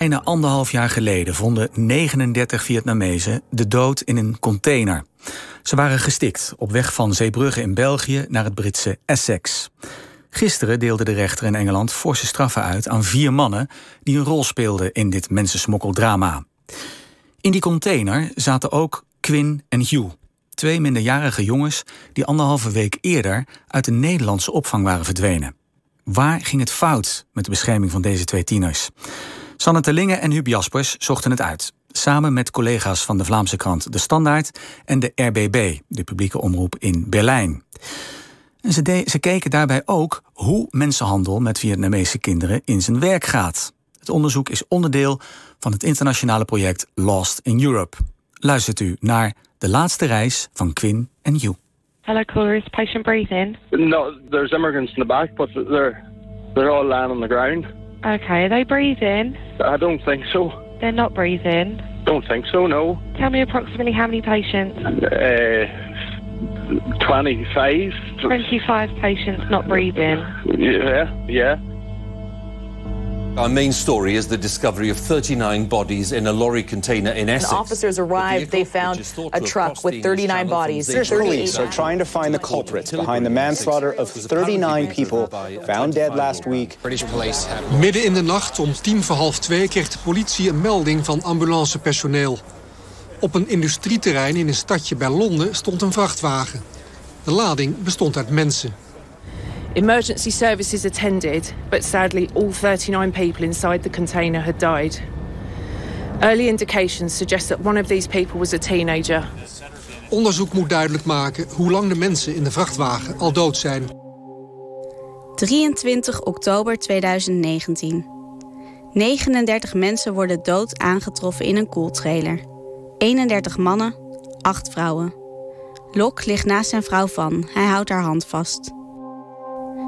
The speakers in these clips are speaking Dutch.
Bijna anderhalf jaar geleden vonden 39 Vietnamezen de dood in een container. Ze waren gestikt op weg van Zeebrugge in België naar het Britse Essex. Gisteren deelde de rechter in Engeland forse straffen uit aan vier mannen die een rol speelden in dit mensensmokkeldrama. In die container zaten ook Quinn en Hugh, twee minderjarige jongens die anderhalve week eerder uit de Nederlandse opvang waren verdwenen. Waar ging het fout met de bescherming van deze twee tieners? Sanne Terlingen en Huub Jaspers zochten het uit. Samen met collega's van de Vlaamse krant De Standaard en de RBB, de publieke omroep in Berlijn. En ze, ze keken daarbij ook hoe mensenhandel met Vietnamese kinderen in zijn werk gaat. Het onderzoek is onderdeel van het internationale project Lost in Europe. Luistert u naar de laatste reis van Quinn en Hugh. Hello, caller. Is patient breathing? No, there's immigrants in the back, but they're they're all lying on the ground. Okay, are they breathing? I don't think so. They're not breathing. Don't think so. No. Tell me approximately how many patients? Uh, twenty-five. 25 patients not breathing. Yeah, yeah. Our main story is the discovery of 39 bodies in a lorry container in Essex. When officers arrived, they found a truck with 39 bodies. Police are trying to find the culprits behind the manslaughter of 39 people found dead last week. Midden in de nacht, om tien voor half twee, kreeg de politie een melding van ambulancepersoneel. Op een industrieterrein in een stadje bij Londen stond een vrachtwagen. De lading bestond uit mensen. Emergency services attended, but sadly all 39 people inside the container had died. Early indications suggest that one of these people was a teenager. Onderzoek moet duidelijk maken hoe lang de mensen in de vrachtwagen al dood zijn. 23 oktober 2019. 39 mensen worden dood aangetroffen in een koeltrailer. 31 mannen, 8 vrouwen. Lok ligt naast zijn vrouw van. Hij houdt haar hand vast.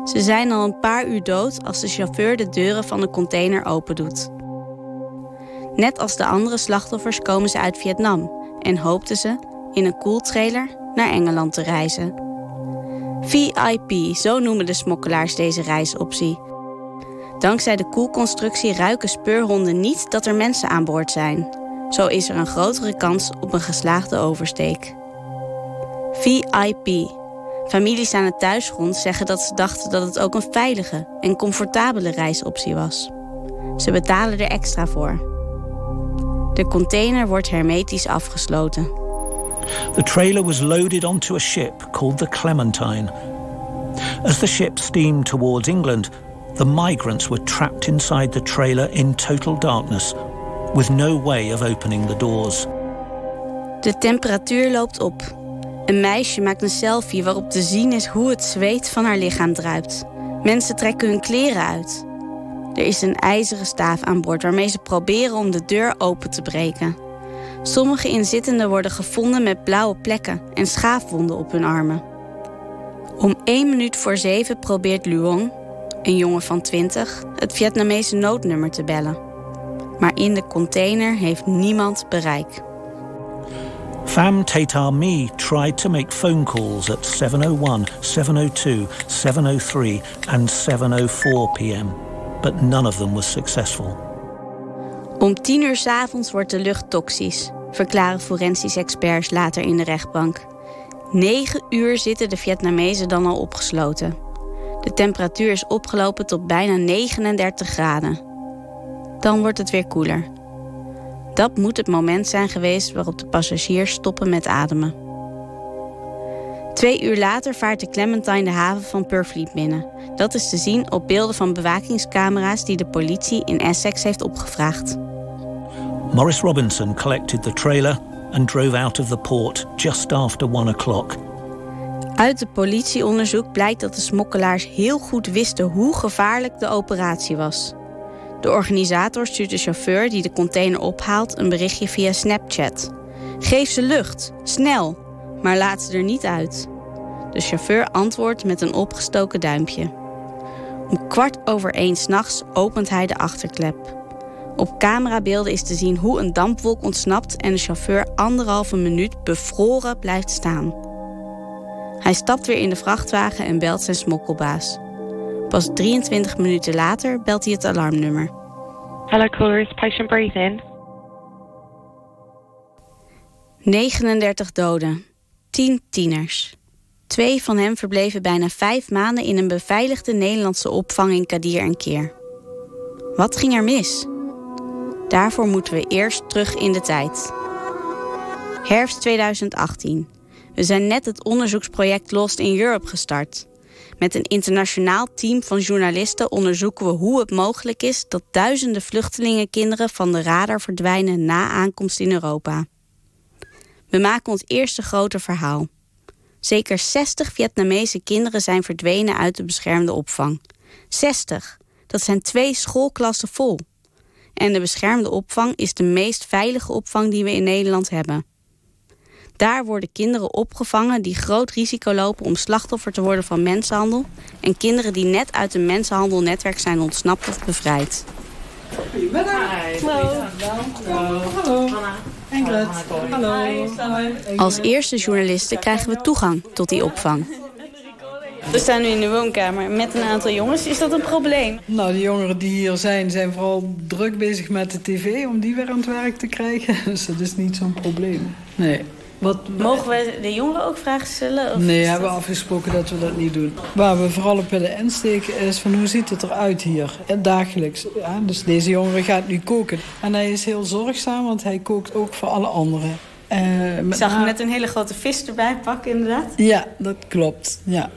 Ze zijn al een paar uur dood als de chauffeur de deuren van de container opendoet. Net als de andere slachtoffers komen ze uit Vietnam en hoopten ze in een koeltrailer naar Engeland te reizen. VIP, zo noemen de smokkelaars deze reisoptie. Dankzij de koelconstructie ruiken speurhonden niet dat er mensen aan boord zijn. Zo is er een grotere kans op een geslaagde oversteek. VIP. Families aan het thuisgrond zeggen dat ze dachten dat het ook een veilige en comfortabele reisoptie was. Ze betalen er extra voor. De container wordt hermetisch afgesloten. The trailer was loaded onto a ship called the Clementine. As the ship steamed towards England, the migrants were trapped inside the trailer in total darkness, with no way of opening the doors. De temperatuur loopt op. Een meisje maakt een selfie waarop te zien is hoe het zweet van haar lichaam druipt. Mensen trekken hun kleren uit. Er is een ijzeren staaf aan boord waarmee ze proberen om de deur open te breken. Sommige inzittenden worden gevonden met blauwe plekken en schaafwonden op hun armen. Om één minuut voor zeven probeert Luong, een jongen van 20, het Vietnamese noodnummer te bellen. Maar in de container heeft niemand bereik. Pham Tatar Me tried to make phone calls at 701, 702, 703 and 704 p.m., but none of them was successful. Om tien uur 's avonds wordt de lucht toxisch, verklaren forensisch experts later in de rechtbank. Negen uur zitten de Vietnamezen dan al opgesloten. De temperatuur is opgelopen tot bijna 39 graden. Dan wordt het weer koeler. Dat moet het moment zijn geweest waarop de passagiers stoppen met ademen. Twee uur later vaart de Clementine de haven van Purfleet binnen. Dat is te zien op beelden van bewakingscamera's die de politie in Essex heeft opgevraagd. Morris Robinson collected the trailer and drove out of the port just after one o'clock. Uit het politieonderzoek blijkt dat de smokkelaars heel goed wisten hoe gevaarlijk de operatie was. De organisator stuurt de chauffeur die de container ophaalt een berichtje via Snapchat. Geef ze lucht, snel, maar laat ze er niet uit. De chauffeur antwoordt met een opgestoken duimpje. Om kwart over één s'nachts opent hij de achterklep. Op camerabeelden is te zien hoe een dampwolk ontsnapt en de chauffeur anderhalve minuut bevroren blijft staan. Hij stapt weer in de vrachtwagen en belt zijn smokkelbaas. Pas 23 minuten later belt hij het alarmnummer. Hello, caller. Is patient breathing? 39 doden. 10 tieners. Twee van hen verbleven bijna vijf maanden in een beveiligde Nederlandse opvang in Kadir en Keer. Wat ging er mis? Daarvoor moeten we eerst terug in de tijd. Herfst 2018. We zijn net het onderzoeksproject Lost in Europe gestart. Met een internationaal team van journalisten onderzoeken we hoe het mogelijk is dat duizenden vluchtelingenkinderen van de radar verdwijnen na aankomst in Europa. We maken ons eerste grote verhaal. Zeker 60 Vietnamese kinderen zijn verdwenen uit de beschermde opvang. 60. Dat zijn twee schoolklassen vol. En de beschermde opvang is de meest veilige opvang die we in Nederland hebben. Daar worden kinderen opgevangen die groot risico lopen om slachtoffer te worden van mensenhandel en kinderen die net uit een mensenhandelnetwerk zijn ontsnapt of bevrijd. Goedemiddag. Hallo. Hallo. Ingrid. Hallo. Als eerste journalisten krijgen we toegang tot die opvang. We staan nu in de woonkamer met een aantal jongens. Is dat een probleem? Nou, de jongeren die hier zijn, zijn vooral druk bezig met de tv... om die weer aan het werk te krijgen. Dus dat is niet zo'n probleem. Nee. Wat, Mogen we de jongeren ook vragen stellen? Of nee, we hebben afgesproken dat we dat niet doen. Waar we vooral op willen insteken is van hoe ziet het eruit hier, dagelijks. Ja, dus deze jongere gaat nu koken. En hij is heel zorgzaam, want hij kookt ook voor alle anderen. Uh, Ik zag hem net een hele grote vis erbij pakken, inderdaad. Ja, dat klopt. Ja.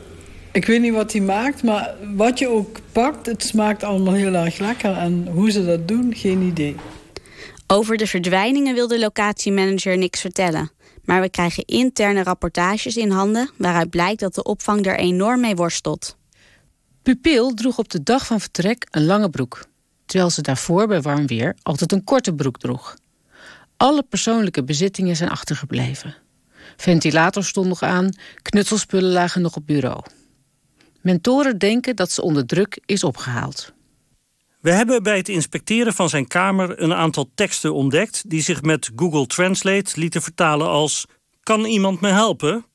Ik weet niet wat hij maakt, maar wat je ook pakt, het smaakt allemaal heel erg lekker. En hoe ze dat doen, geen idee. Over de verdwijningen wil de locatiemanager niks vertellen. Maar we krijgen interne rapportages in handen waaruit blijkt dat de opvang er enorm mee worstelt. Pupil droeg op de dag van vertrek een lange broek, terwijl ze daarvoor bij warm weer altijd een korte broek droeg. Alle persoonlijke bezittingen zijn achtergebleven. Ventilator stond nog aan, knutselspullen lagen nog op bureau. Mentoren denken dat ze onder druk is opgehaald. We hebben bij het inspecteren van zijn kamer een aantal teksten ontdekt die zich met Google Translate lieten vertalen als: Kan iemand me helpen?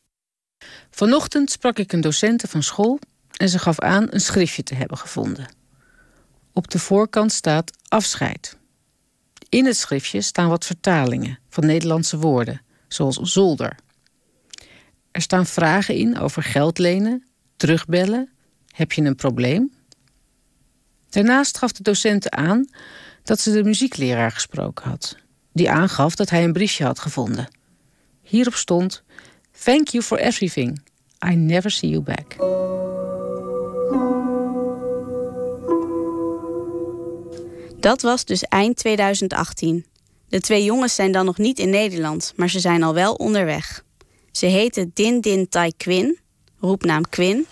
Vanochtend sprak ik een docente van school en ze gaf aan een schriftje te hebben gevonden. Op de voorkant staat afscheid. In het schriftje staan wat vertalingen van Nederlandse woorden, zoals zolder. Er staan vragen in over geld lenen, terugbellen, heb je een probleem? Daarnaast gaf de docent aan dat ze de muziekleraar gesproken had, die aangaf dat hij een briefje had gevonden. Hierop stond: Thank you for everything. I never see you back. Dat was dus eind 2018. De twee jongens zijn dan nog niet in Nederland, maar ze zijn al wel onderweg. Ze heten Din Din Tai Quin, roepnaam Quin,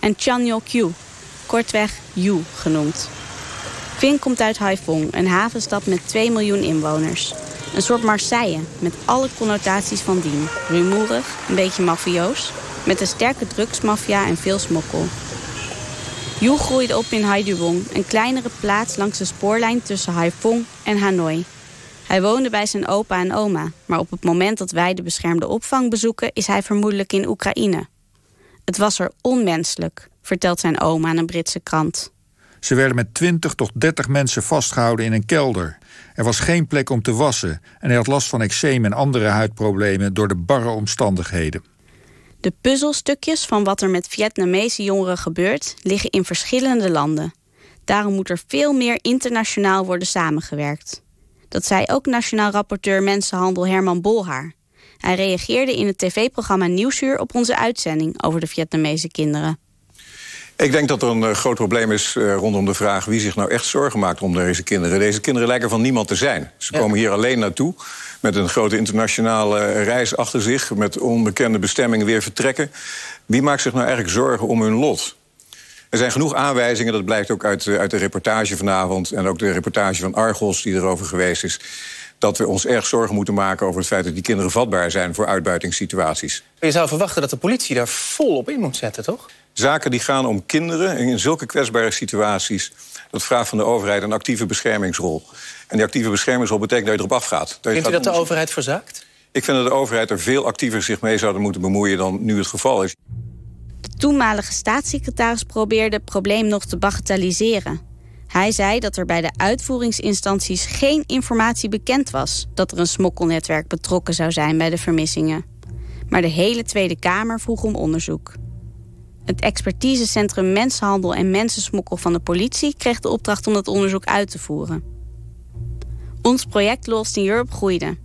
en Chanyo Q, kortweg Yu genoemd. Quin komt uit Haiphong, een havenstad met 2 miljoen inwoners. Een soort Marseille, met alle connotaties van dien. Rumoerig, een beetje mafioos, met een sterke drugsmafia en veel smokkel. Yu groeide op in Haiduong, een kleinere plaats langs de spoorlijn tussen Haiphong en Hanoi. Hij woonde bij zijn opa en oma, maar op het moment dat wij de beschermde opvang bezoeken... is hij vermoedelijk in Oekraïne. Het was er onmenselijk, vertelt zijn oma aan een Britse krant. Ze werden met 20 tot 30 mensen vastgehouden in een kelder. Er was geen plek om te wassen en hij had last van eczeem en andere huidproblemen door de barre omstandigheden. De puzzelstukjes van wat er met Vietnamese jongeren gebeurt liggen in verschillende landen. Daarom moet er veel meer internationaal worden samengewerkt. Dat zei ook nationaal rapporteur Mensenhandel Herman Bolhaar. Hij reageerde in het tv-programma Nieuwsuur op onze uitzending over de Vietnamese kinderen. Ik denk dat er een uh, groot probleem is uh, rondom de vraag wie zich nou echt zorgen maakt om deze kinderen. Deze kinderen lijken van niemand te zijn. Ze komen hier alleen naartoe met een grote internationale reis achter zich, met onbekende bestemmingen weer vertrekken. Wie maakt zich nou eigenlijk zorgen om hun lot? Er zijn genoeg aanwijzingen, dat blijkt ook uit, uit de reportage vanavond en ook de reportage van Argos die erover geweest is dat we ons erg zorgen moeten maken over het feit dat die kinderen vatbaar zijn voor uitbuitingssituaties. Je zou verwachten dat de politie daar volop in moet zetten, toch? Zaken die gaan om kinderen in zulke kwetsbare situaties... dat vraagt van de overheid een actieve beschermingsrol. En die actieve beschermingsrol betekent dat je erop afgaat. Vindt u dat de overheid verzaakt? Ik vind dat de overheid er veel actiever zich mee zou moeten bemoeien... dan nu het geval is. De toenmalige staatssecretaris probeerde het probleem nog te bagatelliseren. Hij zei dat er bij de uitvoeringsinstanties geen informatie bekend was dat er een smokkelnetwerk betrokken zou zijn bij de vermissingen. Maar de hele Tweede Kamer vroeg om onderzoek. Het expertisecentrum Mensenhandel en Mensensmokkel van de politie kreeg de opdracht om dat onderzoek uit te voeren. Ons project Lost in Europe groeide.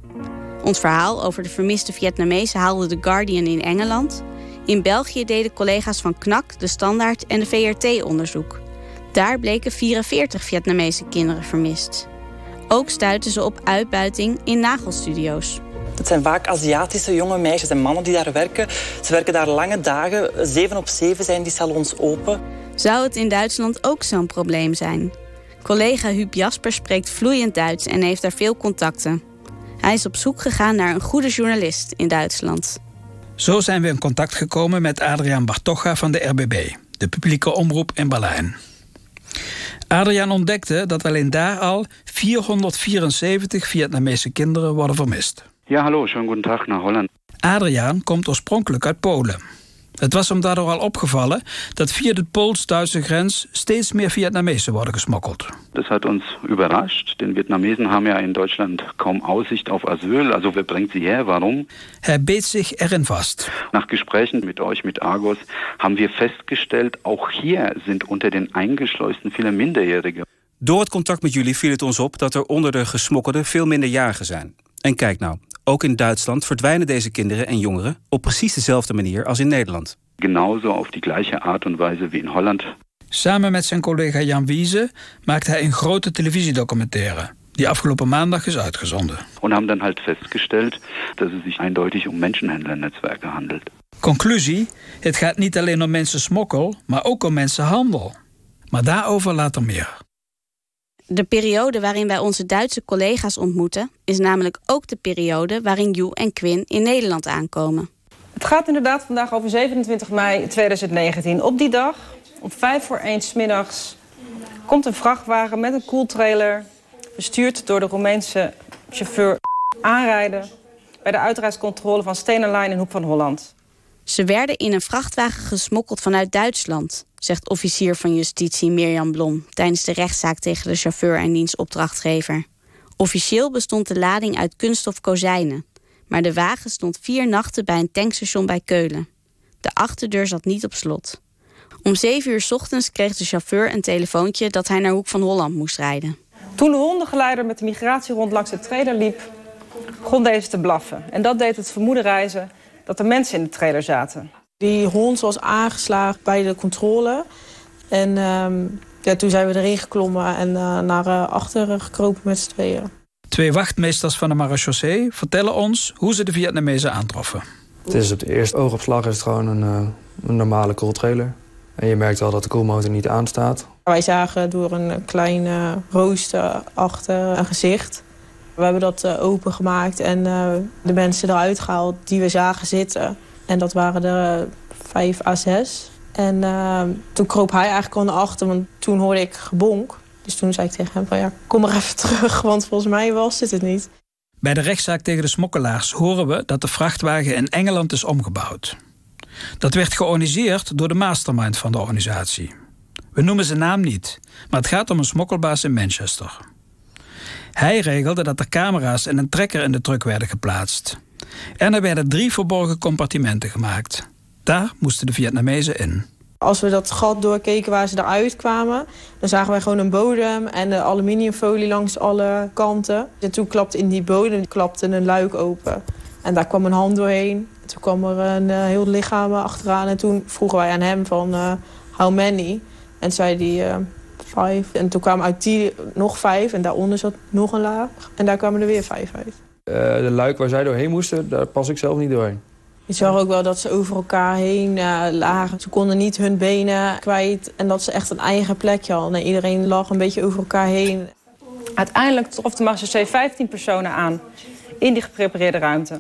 Ons verhaal over de vermiste Vietnamezen haalde The Guardian in Engeland. In België deden collega's van KNAK, De Standaard en de VRT onderzoek. Daar bleken 44 Vietnamese kinderen vermist. Ook stuiten ze op uitbuiting in nagelstudio's. Het zijn vaak Aziatische jonge meisjes en mannen die daar werken. Ze werken daar lange dagen. Zeven op zeven zijn die salons open. Zou het in Duitsland ook zo'n probleem zijn? Collega Huub Jasper spreekt vloeiend Duits en heeft daar veel contacten. Hij is op zoek gegaan naar een goede journalist in Duitsland. Zo zijn we in contact gekomen met Adriaan Bartocha van de RBB, de publieke omroep in Berlijn. Adriaan ontdekte dat alleen daar al 474 Vietnamese kinderen worden vermist. Ja, hallo, schönen guten Tag naar Holland. Adriaan komt oorspronkelijk uit Polen. Het was hem daardoor al opgevallen dat via de Pools-Duitse grens steeds meer Vietnamezen worden gesmokkeld. Das hat uns überrascht, denn Vietnamesen haben ja in Deutschland kaum Aussicht auf Asyl. Also wer bringt sie her? Warum? Hij beet zich erin vast. Nach Gesprächen mit euch, mit Argos, haben wir festgestellt, auch hier sind unter den Eingeschleusten viele Minderjährige. Door het contact met jullie viel het ons op dat er onder de gesmokkelden veel minderjarigen zijn. En kijk nou, ook in Duitsland verdwijnen deze kinderen en jongeren op precies dezelfde manier als in Nederland. Genauso auf die gleiche Art und Weise wie in Holland. Samen met zijn collega Jan Wiese maakt hij een grote televisiedocumentaire die afgelopen maandag is uitgezonden. Und haben dann halt festgestellt, dass es sich eindeutig um Menschenhändlernetzwerke handelt. Conclusie: het gaat niet alleen om mensensmokkel, maar ook om mensenhandel. Maar daarover later meer. De periode waarin wij onze Duitse collega's ontmoeten, is namelijk ook de periode waarin Joe en Quinn in Nederland aankomen. Het gaat inderdaad vandaag over 27 mei 2019. Op die dag, om vijf voor één 's middags, komt een vrachtwagen met een koeltrailer, bestuurd door de Roemeense chauffeur, aanrijden bij de uitreidscontrole van Stenen in Hoek van Holland. Ze werden in een vrachtwagen gesmokkeld vanuit Duitsland, zegt officier van justitie Mirjam Blom tijdens de rechtszaak tegen de chauffeur en diens opdrachtgever. Officieel bestond de lading uit kunststof kozijnen, maar de wagen stond vier nachten bij een tankstation bij Keulen. De achterdeur zat niet op slot. Om zeven uur ochtends kreeg de chauffeur een telefoontje dat hij naar Hoek van Holland moest rijden. Toen de hondengeleider met de migratierond langs de trailer liep, begon deze te blaffen. En dat deed het vermoeden reizen dat er mensen in de trailer zaten. Die hond was aangeslagen bij de controle. En ehm, ja, toen zijn we erin geklommen en uh, naar uh, achteren gekropen met z'n tweeën. Twee wachtmeesters van de marechaussee vertellen ons hoe ze de Vietnamezen aantroffen. Het is op de eerste oogopslag is het gewoon een, uh, een normale koeltrailer. En je merkt wel dat de koelmotor niet aanstaat. Wij zagen door een klein rooster achter een gezicht. We hebben dat opengemaakt en de mensen eruit gehaald die we zagen zitten. En dat waren er vijf à zes. En uh, toen kroop hij eigenlijk al naar achter, want toen hoorde ik gebonk. Dus toen zei ik tegen hem van ja, kom maar even terug, want volgens mij was dit het niet. Bij de rechtszaak tegen de smokkelaars horen we dat de vrachtwagen in Engeland is omgebouwd. Dat werd georganiseerd door de mastermind van de organisatie. We noemen zijn naam niet, maar het gaat om een smokkelbaas in Manchester. Hij regelde dat er camera's en een trekker in de truck werden geplaatst. En er werden drie verborgen compartimenten gemaakt. Daar moesten de Vietnamezen in. Als we dat gat doorkeken waar ze eruit kwamen... dan zagen wij gewoon een bodem en de aluminiumfolie langs alle kanten. En toen klapte in die bodem klapte een luik open. En daar kwam een hand doorheen. En toen kwam er een uh, heel lichaam achteraan. En toen vroegen wij aan hem van uh, how many? En zei hij uh, vijf. En toen kwamen uit die nog vijf. En daaronder zat nog een laag. En daar kwamen er weer vijf uit. Uh, de luik waar zij doorheen moesten, daar pas ik zelf niet doorheen. Je zag ook wel dat ze over elkaar heen uh, lagen. Ze konden niet hun benen kwijt en dat ze echt een eigen plekje hadden. En iedereen lag een beetje over elkaar heen. Uiteindelijk trof de marechaussee 15 personen aan in die geprepareerde ruimte.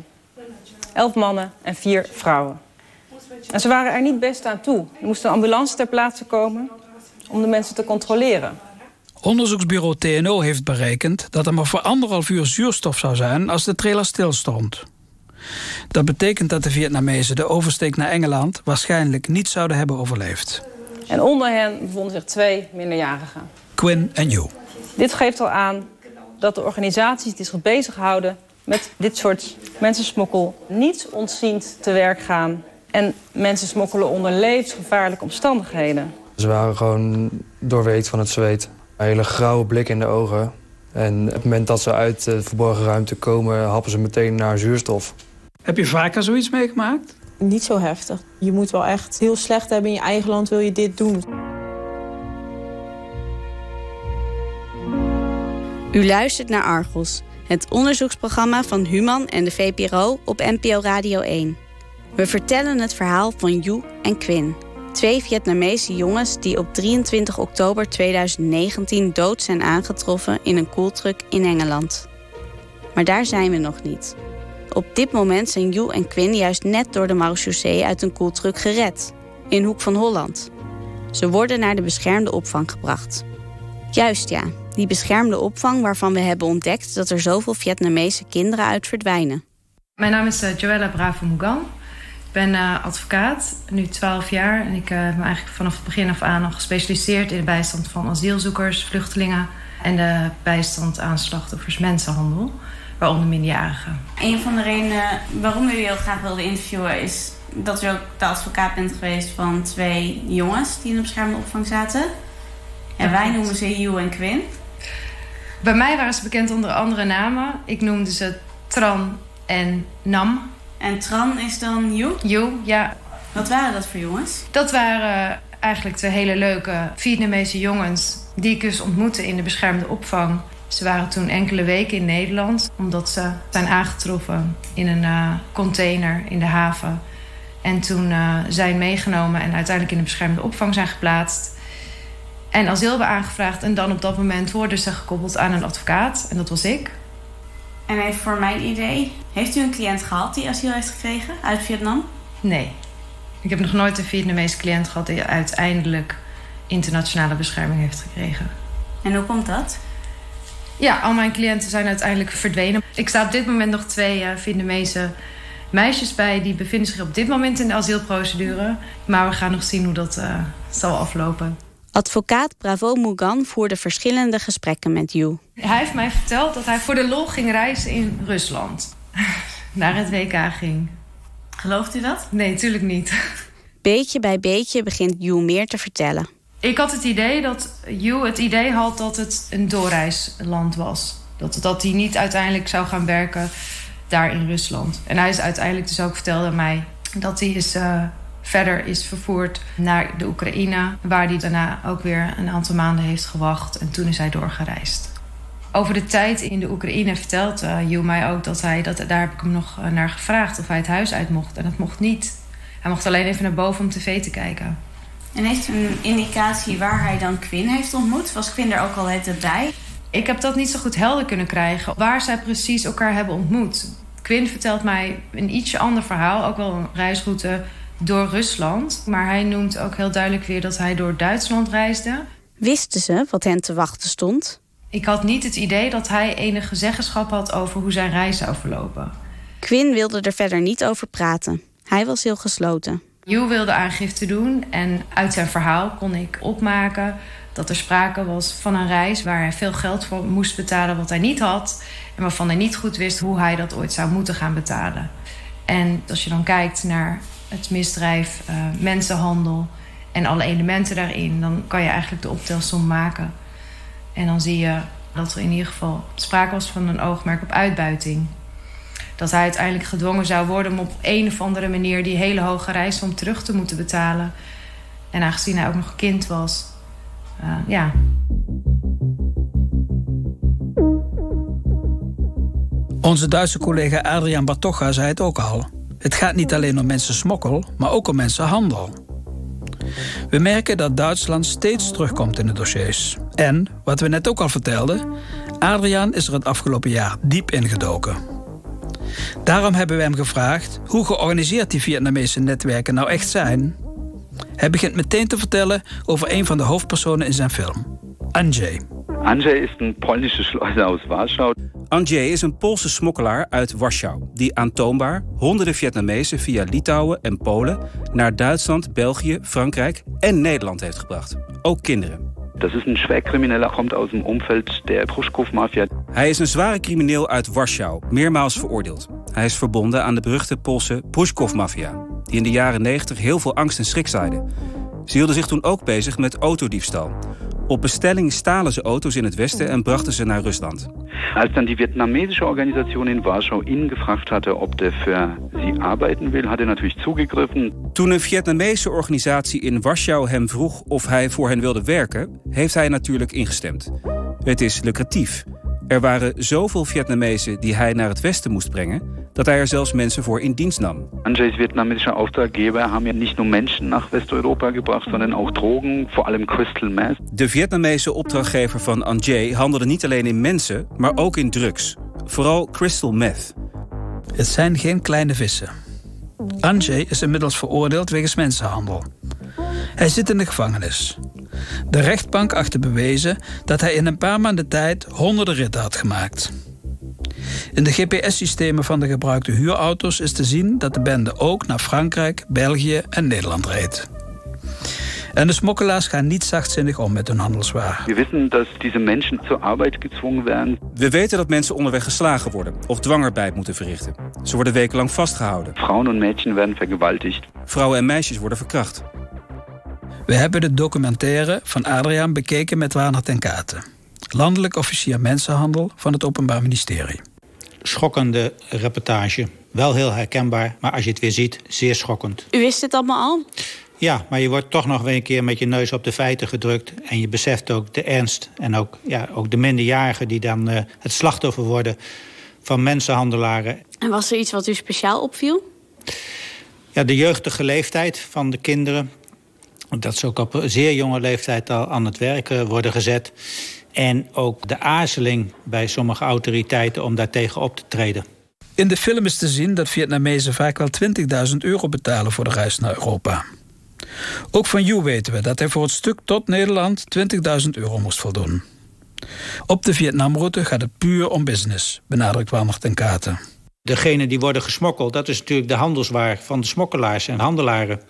Elf mannen en vier vrouwen. En ze waren er niet best aan toe. Er moest een ambulance ter plaatse komen om de mensen te controleren. Onderzoeksbureau TNO heeft berekend dat er maar voor anderhalf uur zuurstof zou zijn als de trailer stilstond. Dat betekent dat de Vietnamezen de oversteek naar Engeland waarschijnlijk niet zouden hebben overleefd. En onder hen bevonden zich twee minderjarigen. Quinn en You. Dit geeft al aan dat de organisaties die zich bezighouden met dit soort mensensmokkel niet ontziend te werk gaan en mensen smokkelen onder levensgevaarlijke omstandigheden. Ze waren gewoon doorweekt van het zweet. Een hele grauwe blik in de ogen. En op het moment dat ze uit de verborgen ruimte komen, happen ze meteen naar zuurstof. Heb je vaker zoiets meegemaakt? Niet zo heftig. Je moet wel echt heel slecht hebben in je eigen land wil je dit doen. U luistert naar Argos, het onderzoeksprogramma van Human en de VPRO op NPO Radio 1. We vertellen het verhaal van Yu en Quinn. Twee Vietnamese jongens die op 23 oktober 2019 dood zijn aangetroffen in een koeltruck in Engeland. Maar daar zijn we nog niet. Op dit moment zijn Yu en Quinn juist net door de marechaussee uit een koeltruck gered. In Hoek van Holland. Ze worden naar de beschermde opvang gebracht. Juist ja, die beschermde opvang waarvan we hebben ontdekt dat er zoveel Vietnamese kinderen uit verdwijnen. Mijn naam is uh, Joella Bravo Mugan. Ik ben uh, advocaat, nu 12 jaar. En ik uh, ben eigenlijk vanaf het begin af aan al gespecialiseerd in de bijstand van asielzoekers, vluchtelingen en de bijstand aan slachtoffers mensenhandel, waaronder minderjarigen. Een van de redenen waarom we u heel graag wilden interviewen is dat u ook de advocaat bent geweest van twee jongens die in de beschermde opvang zaten. En wij noemen ze Hugh en Quinn. Bij mij waren ze bekend onder andere namen. Ik noemde ze Tran en Nam. En Tran is dan Hugh? Hugh, ja. Wat waren dat voor jongens? Dat waren eigenlijk twee hele leuke Vietnamese jongens... die ik dus ontmoette in de beschermde opvang. Ze waren toen enkele weken in Nederland... omdat ze zijn aangetroffen in een uh, container in de haven. En toen uh, zijn meegenomen en uiteindelijk in de beschermde opvang zijn geplaatst... En asiel hebben aangevraagd. En dan op dat moment worden ze gekoppeld aan een advocaat. En dat was ik. En even voor mijn idee. Heeft u een cliënt gehad die asiel heeft gekregen uit Vietnam? Nee. Ik heb nog nooit een Vietnamese cliënt gehad... die uiteindelijk internationale bescherming heeft gekregen. En hoe komt dat? Ja, al mijn cliënten zijn uiteindelijk verdwenen. Ik sta op dit moment nog twee uh, Vietnamese meisjes bij... die bevinden zich op dit moment in de asielprocedure. Maar we gaan nog zien hoe dat uh, zal aflopen. Advocaat Bravo Mugan voerde verschillende gesprekken met Yu. Hij heeft mij verteld dat hij voor de lol ging reizen in Rusland. Naar het WK ging. Gelooft u dat? Nee, natuurlijk niet. Beetje bij beetje begint Yu meer te vertellen. Ik had het idee dat Yu het idee had dat het een doorreisland was. Dat, dat hij niet uiteindelijk zou gaan werken daar in Rusland. En hij is uiteindelijk dus ook vertelde mij dat hij is... Uh, verder is vervoerd naar de Oekraïne, waar hij daarna ook weer een aantal maanden heeft gewacht en toen is hij doorgereisd. Over de tijd in de Oekraïne vertelt uh, Joe mij ook dat hij, dat, daar heb ik hem nog uh, naar gevraagd of hij het huis uit mocht. En dat mocht niet. Hij mocht alleen even naar boven om tv te kijken. En heeft u een indicatie waar hij dan Quinn heeft ontmoet? Was Quinn er ook al het bij? Ik heb dat niet zo goed helder kunnen krijgen. Waar zij precies elkaar hebben ontmoet. Quinn vertelt mij een ietsje ander verhaal. Ook wel een reisroute door Rusland. Maar hij noemt ook heel duidelijk weer dat hij door Duitsland reisde. Wisten ze wat hen te wachten stond? Ik had niet het idee dat hij enige zeggenschap had over hoe zijn reis zou verlopen. Quinn wilde er verder niet over praten. Hij was heel gesloten. Hugh wilde aangifte doen en uit zijn verhaal kon ik opmaken dat er sprake was van een reis waar hij veel geld voor moest betalen wat hij niet had en waarvan hij niet goed wist hoe hij dat ooit zou moeten gaan betalen. En als je dan kijkt naar het misdrijf, uh, mensenhandel en alle elementen daarin, dan kan je eigenlijk de optelsom maken. En dan zie je dat er in ieder geval sprake was van een oogmerk op uitbuiting. Dat hij uiteindelijk gedwongen zou worden om op een of andere manier die hele hoge reissom terug te moeten betalen. En aangezien hij ook nog kind was, uh, ja. Onze Duitse collega Adrian Batocha zei het ook al. Het gaat niet alleen om mensensmokkel, maar ook om mensenhandel. We merken dat Duitsland steeds terugkomt in de dossiers. En, wat we net ook al vertelden, Adriaan is er het afgelopen jaar diep ingedoken. Daarom hebben we hem gevraagd hoe georganiseerd die Vietnamese netwerken nou echt zijn. Hij begint meteen te vertellen over een van de hoofdpersonen in zijn film, Andrzej. Andrzej is een Polnische Schleuser uit Warschau. Andrzej is een Poolse smokkelaar uit Warschau... die aantoonbaar honderden Vietnamezen via Litouwen en Polen... naar Duitsland, België, Frankrijk en Nederland heeft gebracht. Ook kinderen. Das ist ein Schwerkrimineller, kommt aus dem Umfeld der Pruschkow-Mafia. Hij is een zware crimineel uit Warschau, meermaals veroordeeld. Hij is verbonden aan de beruchte Poolse Prushkov-maffia... die in de jaren 90 heel veel angst en schrik zaaide. Ze hielden zich toen ook bezig met autodiefstal. Op bestelling stalen ze auto's in het westen en brachten ze naar Rusland. Als dann die vietnamesische Organisation in Warschau ihn gefragt hatte, ob der für sie arbeiten will, hat er natürlich zugegriffen. Toen een Vietnamese organisatie in Warschau hem vroeg of hij voor hen wilde werken, heeft hij natuurlijk ingestemd. Het is lucratief. Er waren zoveel Vietnamezen die hij naar het westen moest brengen, dat hij er zelfs mensen voor in dienst nam. Anjays vietnamesische Auftraggeber haben ja nicht nur Menschen nach Westeuropa gebracht, sondern auch Drogen, vor allem Crystal Meth. De Vietnamese opdrachtgever van Anjay handelde niet alleen in mensen, maar ook in drugs. Vooral crystal meth. Het zijn geen kleine vissen. Anjay is inmiddels veroordeeld wegens mensenhandel. Hij zit in de gevangenis. De rechtbank achtte bewezen dat hij in een paar maanden tijd honderden ritten had gemaakt. In de GPS-systemen van de gebruikte huurauto's is te zien dat de bende ook naar Frankrijk, België en Nederland reed. En de smokkelaars gaan niet zachtzinnig om met hun handelswaar. Wir wissen, dass diese Menschen zur Arbeit gezwungen werden. We weten dat mensen onderweg geslagen worden of dwangarbeid moeten verrichten. Ze worden wekenlang vastgehouden. Frauen und Mädchen werden vergewaltigt. Vrouwen en meisjes worden verkracht. We hebben de documentaire van Adriaan bekeken met Warner ten Katen. Landelijk officier mensenhandel van het Openbaar Ministerie. Schokkende reportage. Wel heel herkenbaar, maar als je het weer ziet, zeer schokkend. U wist het allemaal al? Ja, maar je wordt toch nog weer een keer met je neus op de feiten gedrukt. En je beseft ook de ernst en ook, ja, ook de minderjarigen die dan uh, het slachtoffer worden van mensenhandelaren. En was er iets wat u speciaal opviel? Ja, de jeugdige leeftijd van de kinderen. Dat ze ook op een zeer jonge leeftijd al aan het werk worden gezet. En ook de aarzeling bij sommige autoriteiten om daartegen op te treden. In de film is te zien dat Vietnamezen vaak wel 20.000 euro betalen voor de reis naar Europa. Ook van Yu weten we dat hij voor het stuk tot Nederland 20.000 euro moest voldoen. Op de Vietnamroute gaat het puur om business, benadrukt Warner ten Katen. Degene die worden gesmokkeld, dat is natuurlijk de handelswaar van de smokkelaars en handelaren.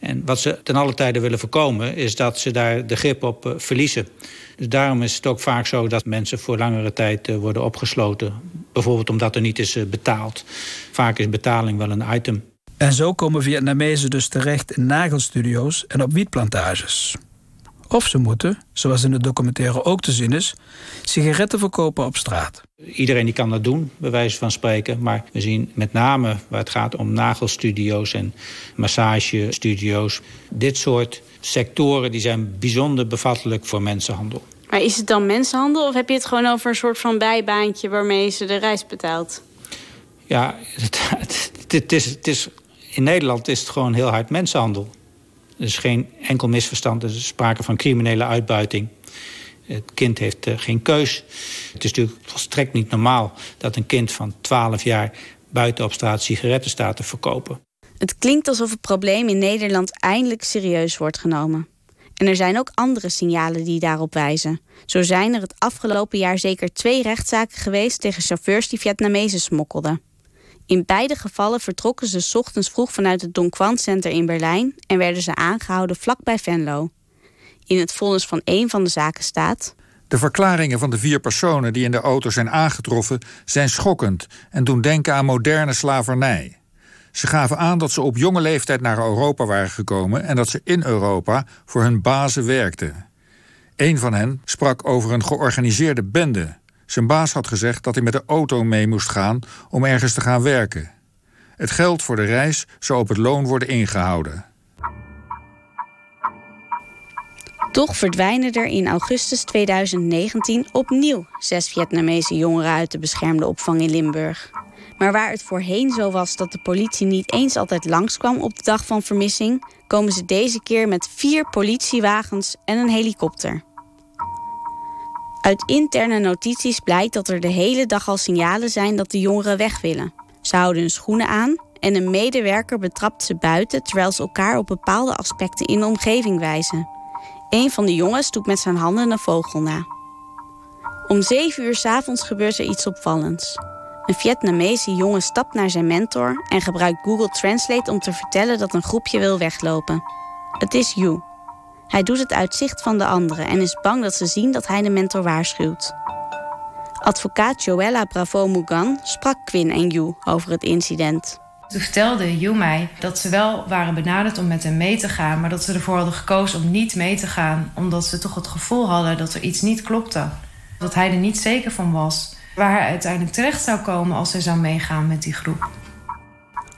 En wat ze ten alle tijde willen voorkomen, is dat ze daar de grip op uh, verliezen. Dus daarom is het ook vaak zo dat mensen voor langere tijd uh, worden opgesloten. Bijvoorbeeld omdat er niet is uh, betaald. Vaak is betaling wel een item. En zo komen Vietnamezen dus terecht in nagelstudio's en op wietplantages. Of ze moeten, zoals in de documentaire ook te zien is, sigaretten verkopen op straat. Iedereen die kan dat doen, bij wijze van spreken. Maar we zien met name waar het gaat om nagelstudio's en massagestudio's. Dit soort sectoren die zijn bijzonder bevattelijk voor mensenhandel. Maar is het dan mensenhandel of heb je het gewoon over een soort van bijbaantje waarmee ze de reis betaalt? Ja, het, het, het, is, het is, in Nederland is het gewoon heel hard mensenhandel. Er is geen enkel misverstand. Er is sprake van criminele uitbuiting. Het kind heeft uh, geen keus. Het is natuurlijk volstrekt niet normaal dat een kind van 12 jaar buiten op straat sigaretten staat te verkopen. Het klinkt alsof het probleem in Nederland eindelijk serieus wordt genomen. En er zijn ook andere signalen die daarop wijzen. Zo zijn er het afgelopen jaar zeker twee rechtszaken geweest tegen chauffeurs die Vietnamezen smokkelden. In beide gevallen vertrokken ze ochtends vroeg vanuit het Don Quan Center in Berlijn en werden ze aangehouden vlakbij Venlo. In het vonnis van één van de zaken staat. De verklaringen van de vier personen die in de auto zijn aangetroffen zijn schokkend en doen denken aan moderne slavernij. Ze gaven aan dat ze op jonge leeftijd naar Europa waren gekomen en dat ze in Europa voor hun bazen werkten. Een van hen sprak over een georganiseerde bende. Zijn baas had gezegd dat hij met de auto mee moest gaan om ergens te gaan werken. Het geld voor de reis zou op het loon worden ingehouden. Toch verdwijnen er in augustus 2019 opnieuw zes Vietnamese jongeren uit de beschermde opvang in Limburg. Maar waar het voorheen zo was dat de politie niet eens altijd langskwam op de dag van vermissing, komen ze deze keer met vier politiewagens en een helikopter. Uit interne notities blijkt dat er de hele dag al signalen zijn dat de jongeren weg willen. Ze houden hun schoenen aan en een medewerker betrapt ze buiten terwijl ze elkaar op bepaalde aspecten in de omgeving wijzen. Een van de jongens doet met zijn handen een vogel na. Om zeven uur 's avonds gebeurt er iets opvallends. Een Vietnamese jongen stapt naar zijn mentor en gebruikt Google Translate om te vertellen dat een groepje wil weglopen. Het is Yu. Hij doet het uit zicht van de anderen en is bang dat ze zien dat hij de mentor waarschuwt. Advocaat Joella Bravo-Mugan sprak Quinn en Yu over het incident. Toen vertelde Yu mij dat ze wel waren benaderd om met hem mee te gaan... maar dat ze ervoor hadden gekozen om niet mee te gaan... omdat ze toch het gevoel hadden dat er iets niet klopte. Dat hij er niet zeker van was waar hij uiteindelijk terecht zou komen... als hij zou meegaan met die groep.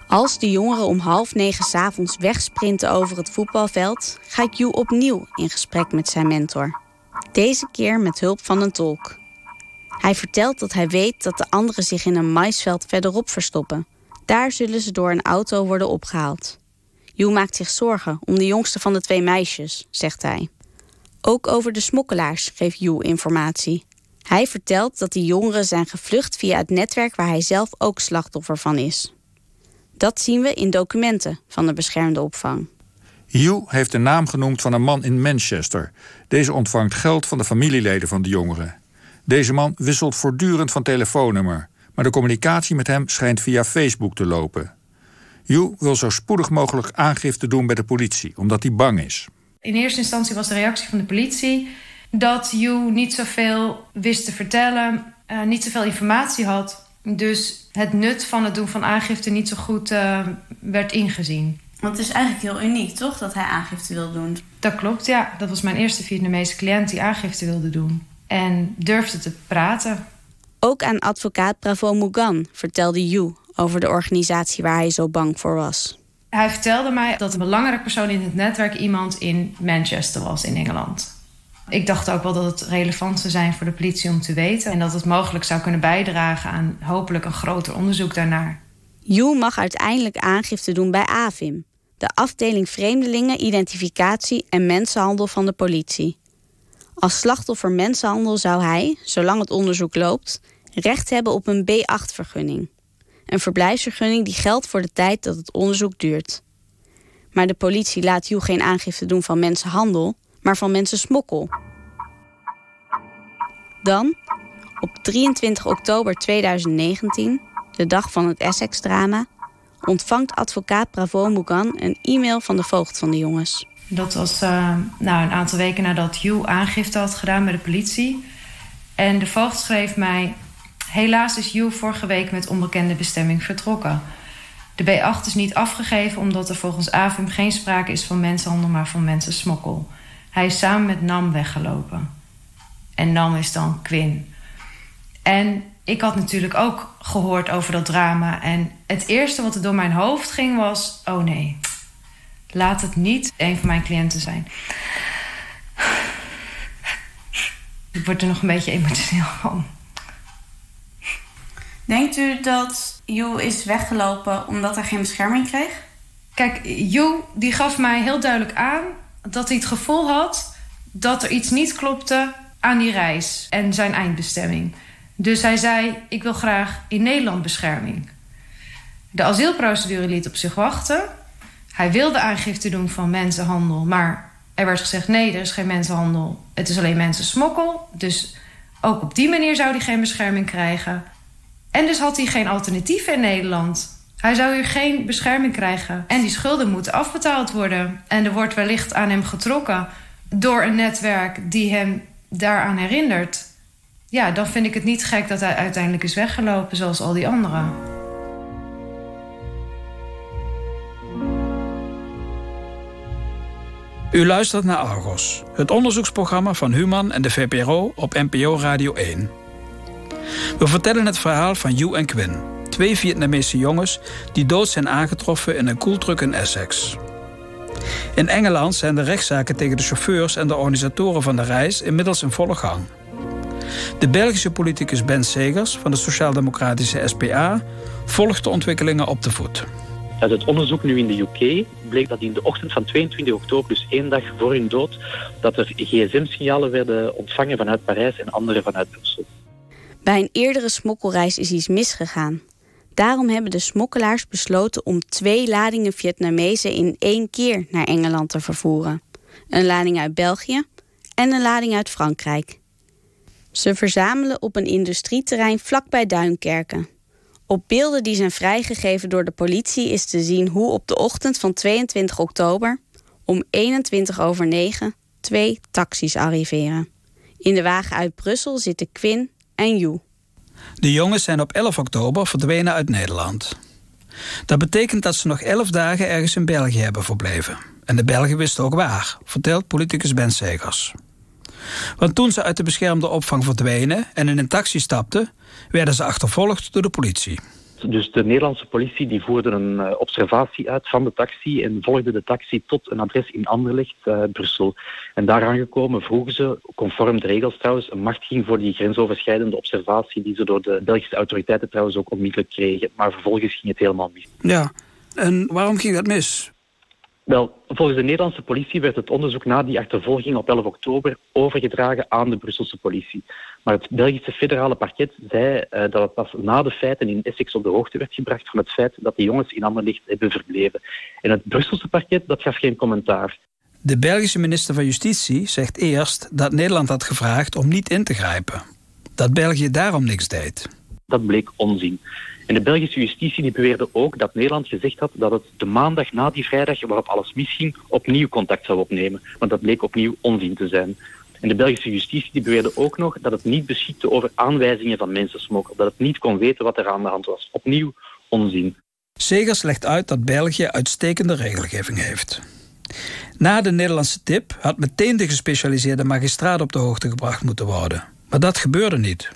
Als de jongeren om half negen s'avonds wegsprinten over het voetbalveld... gaat Yu opnieuw in gesprek met zijn mentor. Deze keer met hulp van een tolk. Hij vertelt dat hij weet dat de anderen zich in een maisveld verderop verstoppen. Daar zullen ze door een auto worden opgehaald. Yu maakt zich zorgen om de jongste van de twee meisjes, zegt hij. Ook over de smokkelaars geeft Yu informatie. Hij vertelt dat die jongeren zijn gevlucht via het netwerk waar hij zelf ook slachtoffer van is. Dat zien we in documenten van de beschermde opvang. Hugh heeft de naam genoemd van een man in Manchester. Deze ontvangt geld van de familieleden van de jongeren. Deze man wisselt voortdurend van telefoonnummer, maar de communicatie met hem schijnt via Facebook te lopen. Hugh wil zo spoedig mogelijk aangifte doen bij de politie, omdat hij bang is. In eerste instantie was de reactie van de politie dat Hugh niet zoveel wist te vertellen, uh, niet zoveel informatie had. Dus het nut van het doen van aangifte niet zo goed uh, werd ingezien. Want het is eigenlijk heel uniek, toch, dat hij aangifte wil doen? Dat klopt, ja. Dat was mijn eerste Vietnamese cliënt die aangifte wilde doen. En durfde te praten. Ook aan advocaat Bravo Mugan vertelde Yu over de organisatie waar hij zo bang voor was. Hij vertelde mij dat een belangrijke persoon in het netwerk iemand in Manchester was in Engeland. Ik dacht ook wel dat het relevant zou zijn voor de politie om te weten. En dat het mogelijk zou kunnen bijdragen aan hopelijk een groter onderzoek daarnaar. Yu mag uiteindelijk aangifte doen bij AVIM, de afdeling Vreemdelingen, Identificatie en Mensenhandel van de politie. Als slachtoffer mensenhandel zou hij, zolang het onderzoek loopt, recht hebben op een B8-vergunning. Een verblijfsvergunning die geldt voor de tijd dat het onderzoek duurt. Maar de politie laat Yu geen aangifte doen van mensenhandel, maar van mensensmokkel. Dan, op 23 oktober 2019, de dag van het Essex-drama, ontvangt advocaat Bravo Mugan een e-mail van de voogd van de jongens. Dat was uh, nou, een aantal weken nadat Hugh aangifte had gedaan bij de politie. En de voogd schreef mij... Helaas is Hugh vorige week met onbekende bestemming vertrokken. De B8 is niet afgegeven omdat er volgens AVIM geen sprake is van mensenhandel... maar van mensensmokkel. Hij is samen met Nam weggelopen. En Nam is dan Quinn. En ik had natuurlijk ook gehoord over dat drama. En het eerste wat er door mijn hoofd ging was... oh nee, laat het niet een van mijn cliënten zijn. Ik word er nog een beetje emotioneel van. Denkt u dat Joe is weggelopen omdat hij geen bescherming kreeg? Kijk, Joe die gaf mij heel duidelijk aan dat hij het gevoel had dat er iets niet klopte aan die reis en zijn eindbestemming. Dus hij zei: Ik wil graag in Nederland bescherming. De asielprocedure liet op zich wachten. Hij wilde aangifte doen van mensenhandel, maar er werd gezegd: nee, er is geen mensenhandel. Het is alleen mensensmokkel. Dus ook op die manier zou hij geen bescherming krijgen. En dus had hij geen alternatief in Nederland. Hij zou hier geen bescherming krijgen. En die schulden moeten afbetaald worden. En er wordt wellicht aan hem getrokken door een netwerk die hem daaraan herinnert. Ja, dan vind ik het niet gek dat hij uiteindelijk is weggelopen, zoals al die anderen. U luistert naar Argos, het onderzoeksprogramma van Human en de VPRO op NPO Radio 1. We vertellen het verhaal van Yu en Quinn, twee Vietnamese jongens die dood zijn aangetroffen in een koeltruck in Essex. In Engeland zijn de rechtszaken tegen de chauffeurs en de organisatoren van de reis inmiddels in volle gang. De Belgische politicus Ben Segers van de Sociaal-Democratische SPA volgt de ontwikkelingen op de voet. Uit het onderzoek nu in de UK bleek dat in de ochtend van 22 oktober, dus één dag voor hun dood, dat er gsm-signalen werden ontvangen vanuit Parijs en andere vanuit Brussel. Bij een eerdere smokkelreis is iets misgegaan. Daarom hebben de smokkelaars besloten om twee ladingen Vietnamezen in één keer naar Engeland te vervoeren. Een lading uit België en een lading uit Frankrijk. Ze verzamelen op een industrieterrein vlakbij Duinkerken. Op beelden die zijn vrijgegeven door de politie is te zien hoe op de ochtend van 22 oktober, Om 21 over 9 twee taxis arriveren. In de wagen uit Brussel zitten Quinn en Joe. De jongens zijn op 11 oktober verdwenen uit Nederland. Dat betekent dat ze nog 11 dagen ergens in België hebben verbleven. En de Belgen wisten ook waar, vertelt politicus Ben Segers. Want toen ze uit de beschermde opvang verdwenen en in een taxi stapten, werden ze achtervolgd door de politie. Dus de Nederlandse politie die voerde een uh, observatie uit van de taxi en volgde de taxi tot een adres in Anderlecht, uh, Brussel. En daar aangekomen vroegen ze, conform de regels trouwens, een machtiging voor die grensoverschrijdende observatie die ze door de Belgische autoriteiten trouwens ook onmiddellijk kregen. Maar vervolgens ging het helemaal mis. Ja, en waarom ging dat mis? Wel, volgens de Nederlandse politie werd het onderzoek na die achtervolging op 11 oktober overgedragen aan de Brusselse politie. Maar het Belgische federale parket zei uh, dat het pas na de feiten in Essex op de hoogte werd gebracht van het feit dat de jongens in Anderlecht hebben verbleven. En het Brusselse parket dat gaf geen commentaar. De Belgische minister van Justitie zegt eerst dat Nederland had gevraagd om niet in te grijpen. Dat België daarom niks deed. Dat bleek onzin. En de Belgische justitie die beweerde ook dat Nederland gezegd had dat het de maandag na die vrijdag waarop alles misging opnieuw contact zou opnemen. Maar dat bleek opnieuw onzin te zijn. En de Belgische justitie die beweerde ook nog dat het niet beschikte over aanwijzingen van mensensmokkel. Dat het niet kon weten wat er aan de hand was. Opnieuw onzin. Segers legt uit dat België uitstekende regelgeving heeft. Na de Nederlandse tip had meteen de gespecialiseerde magistraat op de hoogte gebracht moeten worden. Maar dat gebeurde niet.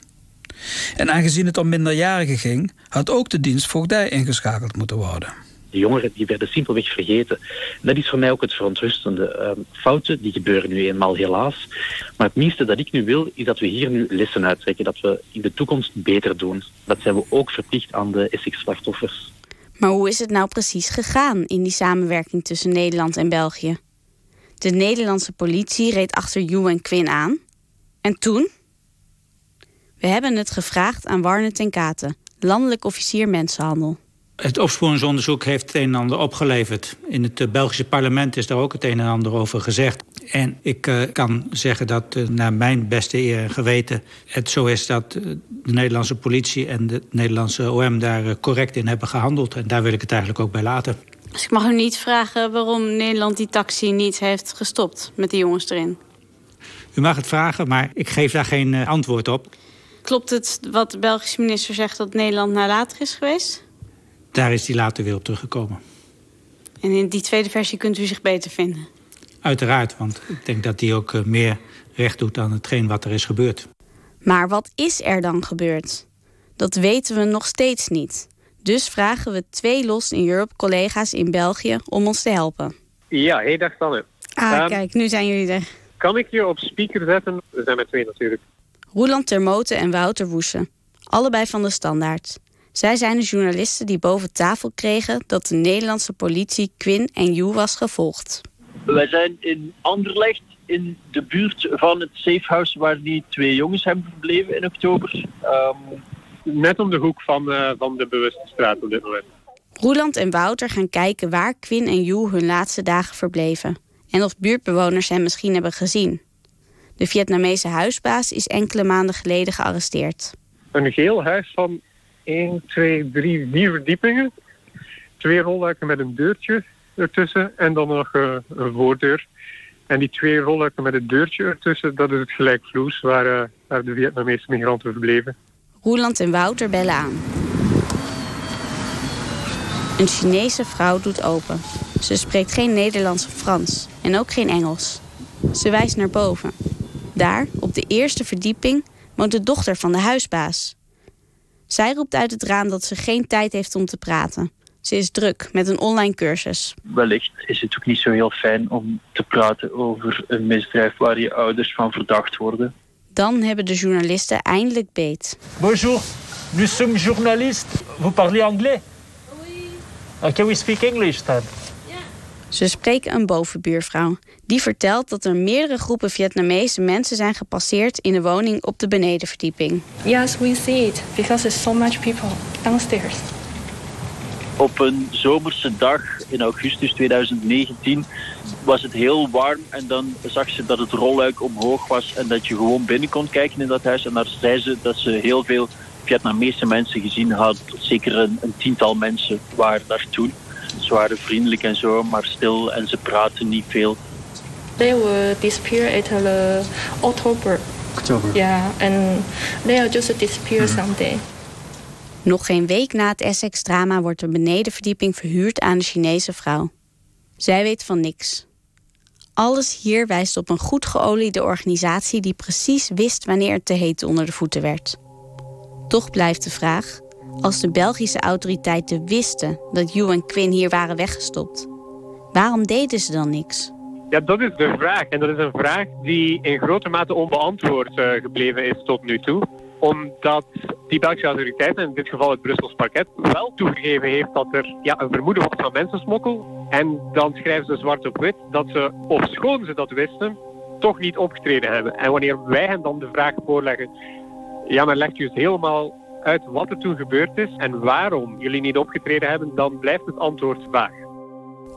En aangezien het om minderjarigen ging, had ook de dienst voogdij ingeschakeld moeten worden. De jongeren die werden simpelweg vergeten. Dat is voor mij ook het verontrustende. Uh, fouten die gebeuren nu eenmaal helaas. Maar het minste dat ik nu wil, is dat we hier nu lessen uittrekken. Dat we in de toekomst beter doen. Dat zijn we ook verplicht aan de Essex-slachtoffers. Maar hoe is het nou precies gegaan in die samenwerking tussen Nederland en België? De Nederlandse politie reed achter Hugh en Quinn aan. En toen? We hebben het gevraagd aan Warne ten Katen, landelijk officier mensenhandel. Het opsporingsonderzoek heeft het een en ander opgeleverd. In het eh, Belgische parlement is daar ook het een en ander over gezegd. En ik uh, kan zeggen dat uh, naar mijn beste eer en geweten... het zo is dat uh, de Nederlandse politie en de Nederlandse OM daar correct in hebben gehandeld. En daar wil ik het eigenlijk ook bij laten. Dus ik mag u niet vragen waarom Nederland die taxi niet heeft gestopt met die jongens erin? U mag het vragen, maar ik geef daar geen antwoord op. Klopt het wat de Belgische minister zegt dat Nederland nalatig is geweest? Daar is hij later weer op teruggekomen. En in die tweede versie kunt u zich beter vinden? Uiteraard, want ik denk dat hij ook meer recht doet aan hetgeen wat er is gebeurd. Maar wat is er dan gebeurd? Dat weten we nog steeds niet. Dus vragen we twee Lost in Europe collega's in België om ons te helpen. Ja, hey dag Sanne. Ah, um, kijk, nu zijn jullie er. Kan ik je op speaker zetten? We zijn met twee natuurlijk. Roeland Termoten en Wouter Woesen. Allebei van de Standaard. Zij zijn de journalisten die boven tafel kregen dat de Nederlandse politie Quinn en Hugh was gevolgd. Wij zijn in Anderlecht, in de buurt van het safehouse waar die twee jongens hebben verbleven in oktober. Um, net om de hoek van, uh, van de bewuste straat op dit moment. Roeland en Wouter gaan kijken waar Quinn en Hugh hun laatste dagen verbleven. En of buurtbewoners hen misschien hebben gezien. De Vietnamese huisbaas is enkele maanden geleden gearresteerd. Een geel huis van 1, 2, 3, 4 verdiepingen. Twee rolluiken met een deurtje ertussen en dan nog uh, een voordeur. En die twee rolluiken met een deurtje ertussen, dat is het gelijkvloers waar, uh, waar de Vietnamese migranten verbleven. Roeland en Wouter bellen aan. Een Chinese vrouw doet open. Ze spreekt geen Nederlands of Frans en ook geen Engels. Ze wijst naar boven. Daar, op de eerste verdieping, woont de dochter van de huisbaas. Zij roept uit het raam dat ze geen tijd heeft om te praten. Ze is druk met een online cursus. Wellicht is het ook niet zo heel fijn om te praten over een misdrijf waar je ouders van verdacht worden. Dan hebben de journalisten eindelijk beet. Bonjour, nous sommes journalistes. Vous parlez anglais? Oui. Okay, we speak English then. Ze spreken een bovenbuurvrouw. Die vertelt dat er meerdere groepen Vietnamese mensen zijn gepasseerd in de woning op de benedenverdieping. Yes, we see it because there's so much people downstairs. Op een zomerse dag in augustus 2019 was het heel warm en dan zag ze dat het rolluik omhoog was en dat je gewoon binnen kon kijken in dat huis. En daar zei ze dat ze heel veel Vietnamese mensen gezien had. Zeker een, een tiental mensen waren daar toen. Ze waren vriendelijk en zo, maar stil en ze praten niet veel. They will disappear at the October. October. Yeah, and they will just disappear Mhm. someday. Nog geen week na het Essex-drama wordt de benedenverdieping verhuurd aan de Chinese vrouw. Zij weet van niks. Alles hier wijst op een goed geoliede organisatie die precies wist wanneer het te heet onder de voeten werd. Toch blijft de vraag: als de Belgische autoriteiten wisten dat Yu en Quinn hier waren weggestopt, waarom deden ze dan niks? Ja, dat is de vraag. En dat is een vraag die in grote mate onbeantwoord eh, gebleven is tot nu toe. Omdat die Belgische autoriteiten, in dit geval het Brussels parket, wel toegegeven heeft dat er ja, een vermoeden was van mensensmokkel. En dan schrijven ze zwart op wit dat ze, ofschoon ze dat wisten, toch niet opgetreden hebben. En wanneer wij hen dan de vraag voorleggen, ja, men legt juist helemaal uit wat er toen gebeurd is en waarom jullie niet opgetreden hebben, dan blijft het antwoord vaag.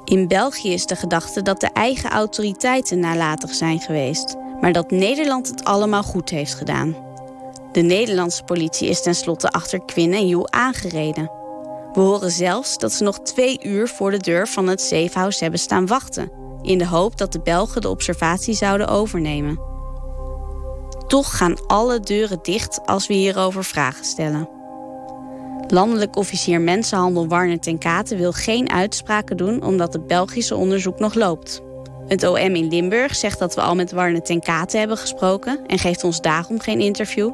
In België is de gedachte dat de eigen autoriteiten nalatig zijn geweest, maar dat Nederland het allemaal goed heeft gedaan. De Nederlandse politie is tenslotte achter Quinn en Joe aangereden. We horen zelfs dat ze nog twee uur voor de deur van het safehouse hebben staan wachten, in de hoop dat de Belgen de observatie zouden overnemen. Toch gaan alle deuren dicht als we hierover vragen stellen. Landelijk officier mensenhandel Warner ten Katen wil geen uitspraken doen omdat het Belgische onderzoek nog loopt. Het OM in Limburg zegt dat we al met Warner ten Katen hebben gesproken en geeft ons daarom geen interview.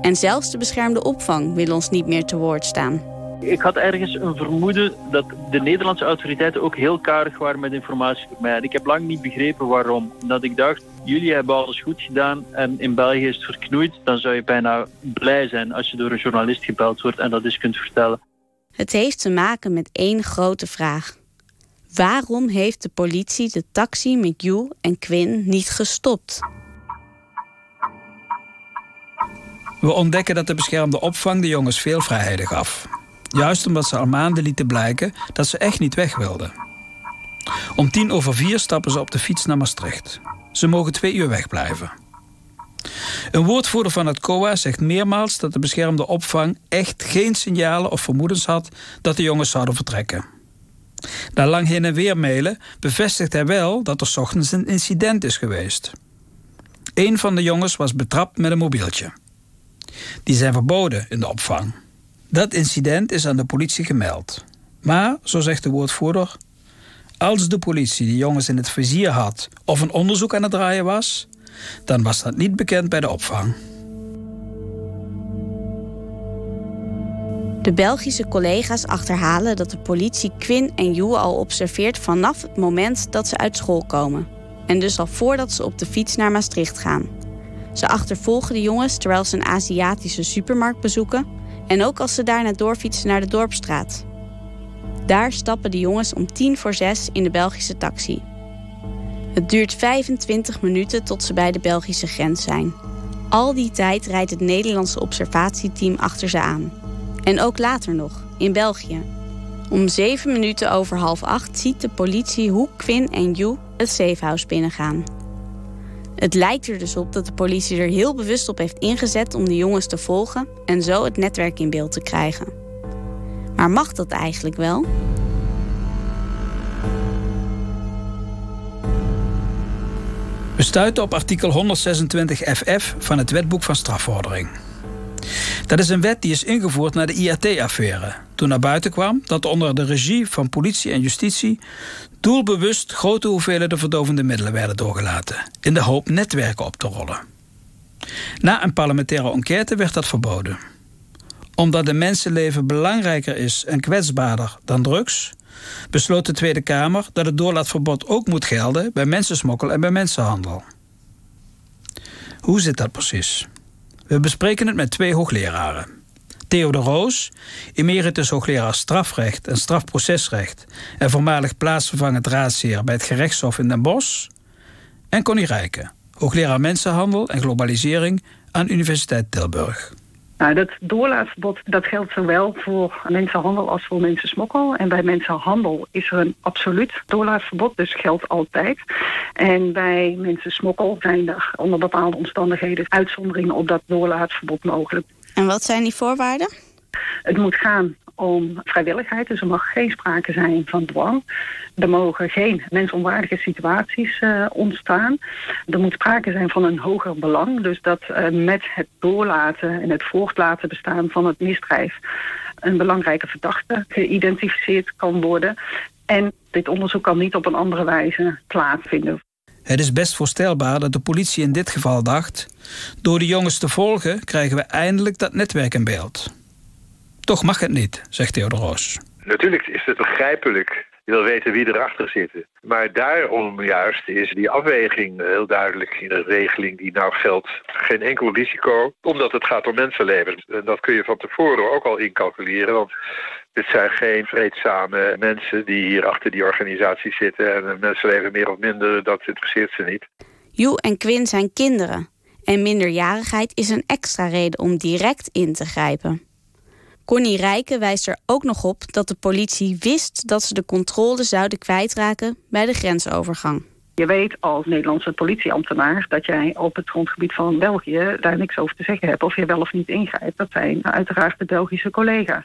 En zelfs de beschermde opvang wil ons niet meer te woord staan. Ik had ergens een vermoeden dat de Nederlandse autoriteiten ook heel karig waren met informatie voor mij. En ik heb lang niet begrepen waarom. Dat ik dacht, jullie hebben alles goed gedaan en in België is het verknoeid. Dan zou je bijna blij zijn als je door een journalist gebeld wordt en dat eens kunt vertellen. Het heeft te maken met één grote vraag. Waarom heeft de politie de taxi met Yu en Quinn niet gestopt? We ontdekken dat de beschermde opvang de jongens veel vrijheden gaf. Juist omdat ze al maanden lieten blijken dat ze echt niet weg wilden. Om tien over vier stappen ze op de fiets naar Maastricht. Ze mogen twee uur wegblijven. Een woordvoerder van het COA zegt meermaals dat de beschermde opvang echt geen signalen of vermoedens had dat de jongens zouden vertrekken. Na lang heen en weer mailen bevestigt hij wel dat er ochtends een incident is geweest. Een van de jongens was betrapt met een mobieltje. Die zijn verboden in de opvang. Dat incident is aan de politie gemeld. Maar, zo zegt de woordvoerder, als de politie de jongens in het vizier had of een onderzoek aan het draaien was, dan was dat niet bekend bij de opvang. De Belgische collega's achterhalen dat de politie Quinn en Yu al observeert vanaf het moment dat ze uit school komen. En dus al voordat ze op de fiets naar Maastricht gaan. Ze achtervolgen de jongens terwijl ze een Aziatische supermarkt bezoeken en ook als ze daarna doorfietsen naar de dorpstraat. Daar stappen de jongens om tien voor zes in de Belgische taxi. Het duurt 25 minuten tot ze bij de Belgische grens zijn. Al die tijd rijdt het Nederlandse observatieteam achter ze aan. En ook later nog, in België. Om zeven minuten over half acht ziet de politie hoe Quinn en Yu het safehouse binnengaan. Het lijkt er dus op dat de politie er heel bewust op heeft ingezet om de jongens te volgen en zo het netwerk in beeld te krijgen. Maar mag dat eigenlijk wel? We stuiten op artikel 126 FF van het Wetboek van Strafvordering. Dat is een wet die is ingevoerd na de IAT-affaire. Toen naar buiten kwam dat onder de regie van politie en justitie doelbewust grote hoeveelheden verdovende middelen werden doorgelaten, in de hoop netwerken op te rollen. Na een parlementaire enquête werd dat verboden. Omdat de mensenleven belangrijker is en kwetsbaarder dan drugs, besloot de Tweede Kamer dat het doorlaatverbod ook moet gelden bij mensensmokkel en bij mensenhandel. Hoe zit dat precies? We bespreken het met twee hoogleraren. Theo de Roos, emeritus hoogleraar strafrecht en strafprocesrecht en voormalig plaatsvervangend raadsheer bij het gerechtshof in Den Bosch. En Connie Rijken, hoogleraar mensenhandel en globalisering aan Universiteit Tilburg. Nou, dat doorlaatverbod dat geldt zowel voor mensenhandel als voor mensensmokkel. En bij mensenhandel is er een absoluut doorlaatverbod, dus geldt altijd. En bij mensensmokkel zijn er onder bepaalde omstandigheden uitzonderingen op dat doorlaatverbod mogelijk. En wat zijn die voorwaarden? Het moet gaan om vrijwilligheid. Dus er mag geen sprake zijn van dwang. Er mogen geen mensonwaardige situaties uh, ontstaan. Er moet sprake zijn van een hoger belang. Dus dat uh, met het doorlaten en het voortlaten bestaan van het misdrijf een belangrijke verdachte geïdentificeerd kan worden. En dit onderzoek kan niet op een andere wijze plaatsvinden. Het is best voorstelbaar dat de politie in dit geval dacht: door de jongens te volgen krijgen we eindelijk dat netwerk in beeld. Toch mag het niet, zegt Theodor Natuurlijk is het begrijpelijk. Je wil weten wie erachter zit. Maar daarom juist is die afweging heel duidelijk in een regeling die nou geldt. Geen enkel risico, omdat het gaat om mensenlevens. En dat kun je van tevoren ook al incalculeren. Want dit zijn geen vreedzame mensen die hier achter die organisatie zitten. En mensenleven meer of minder, dat interesseert ze niet. Joe en Quinn zijn kinderen. En minderjarigheid is een extra reden om direct in te grijpen. Connie Rijken wijst er ook nog op dat de politie wist dat ze de controle zouden kwijtraken bij de grensovergang. Je weet als Nederlandse politieambtenaar dat jij op het grondgebied van België daar niks over te zeggen hebt of je wel of niet ingrijpt. Dat zijn uiteraard de Belgische collega's.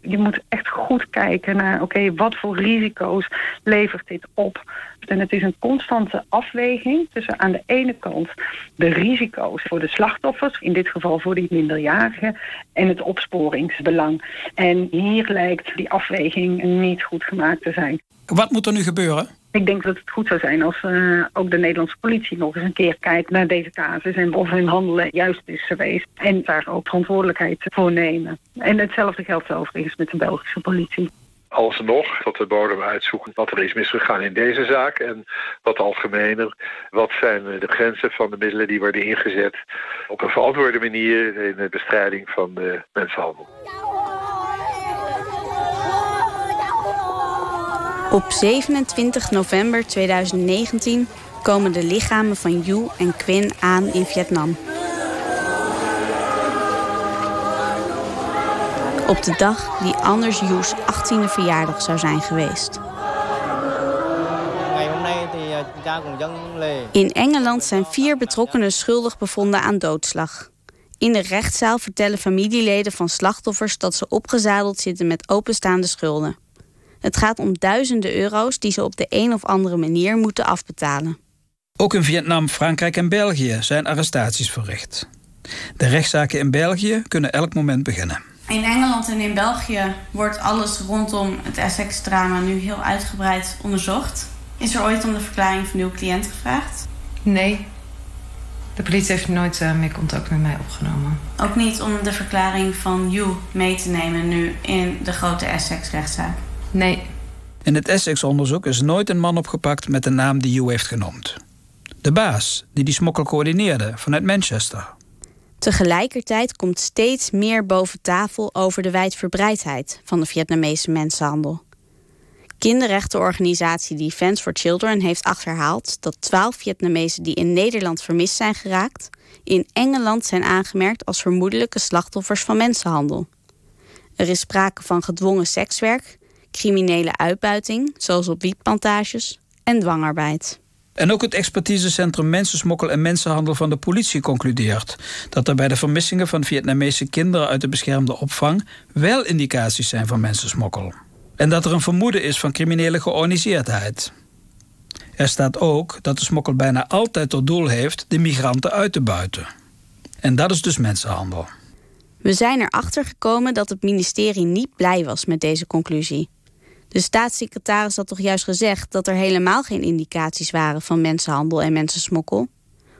Je moet echt goed kijken naar, oké, wat voor risico's levert dit op? En het is een constante afweging tussen aan de ene kant de risico's voor de slachtoffers, in dit geval voor die minderjarigen, en het opsporingsbelang. En hier lijkt die afweging niet goed gemaakt te zijn. Wat moet er nu gebeuren? Ik denk dat het goed zou zijn als uh, ook de Nederlandse politie nog eens een keer kijkt naar deze casus en of hun handelen juist is geweest. En daar ook verantwoordelijkheid voor nemen. En hetzelfde geldt overigens met de Belgische politie. Alsnog tot de bodem uitzoeken wat er is misgegaan in deze zaak. En wat algemener, wat zijn de grenzen van de middelen die worden ingezet op een verantwoorde manier in de bestrijding van de mensenhandel. Op 27 november 2019 komen de lichamen van Yu en Quinn aan in Vietnam. Op de dag die anders Yu's 18e verjaardag zou zijn geweest. In Engeland zijn vier betrokkenen schuldig bevonden aan doodslag. In de rechtszaal vertellen familieleden van slachtoffers dat ze opgezadeld zitten met openstaande schulden. Het gaat om duizenden euro's die ze op de een of andere manier moeten afbetalen. Ook in Vietnam, Frankrijk en België zijn arrestaties verricht. De rechtszaken in België kunnen elk moment beginnen. In Engeland en in België wordt alles rondom het Essex-drama nu heel uitgebreid onderzocht. Is er ooit om de verklaring van uw cliënt gevraagd? Nee. De politie heeft nooit uh, meer contact met mij opgenomen. Ook niet om de verklaring van you mee te nemen nu in de grote Essex-rechtszaak? Nee. In het Essex-onderzoek is nooit een man opgepakt met de naam die Hugh heeft genoemd. De baas, die die smokkel coördineerde vanuit Manchester. Tegelijkertijd komt steeds meer boven tafel over de wijdverbreidheid van de Vietnamese mensenhandel. Kinderrechtenorganisatie Defense for Children heeft achterhaald dat 12 Vietnamezen die in Nederland vermist zijn geraakt, in Engeland zijn aangemerkt als vermoedelijke slachtoffers van mensenhandel. Er is sprake van gedwongen sekswerk, criminele uitbuiting, zoals op wietplantages, en dwangarbeid. En ook het expertisecentrum Mensensmokkel en Mensenhandel van de politie concludeert dat er bij de vermissingen van Vietnamese kinderen uit de beschermde opvang wel indicaties zijn van mensensmokkel. En dat er een vermoeden is van criminele georganiseerdheid. Er staat ook dat de smokkel bijna altijd tot doel heeft de migranten uit te buiten. En dat is dus mensenhandel. We zijn erachter gekomen dat het ministerie niet blij was met deze conclusie. De staatssecretaris had toch juist gezegd dat er helemaal geen indicaties waren van mensenhandel en mensensmokkel?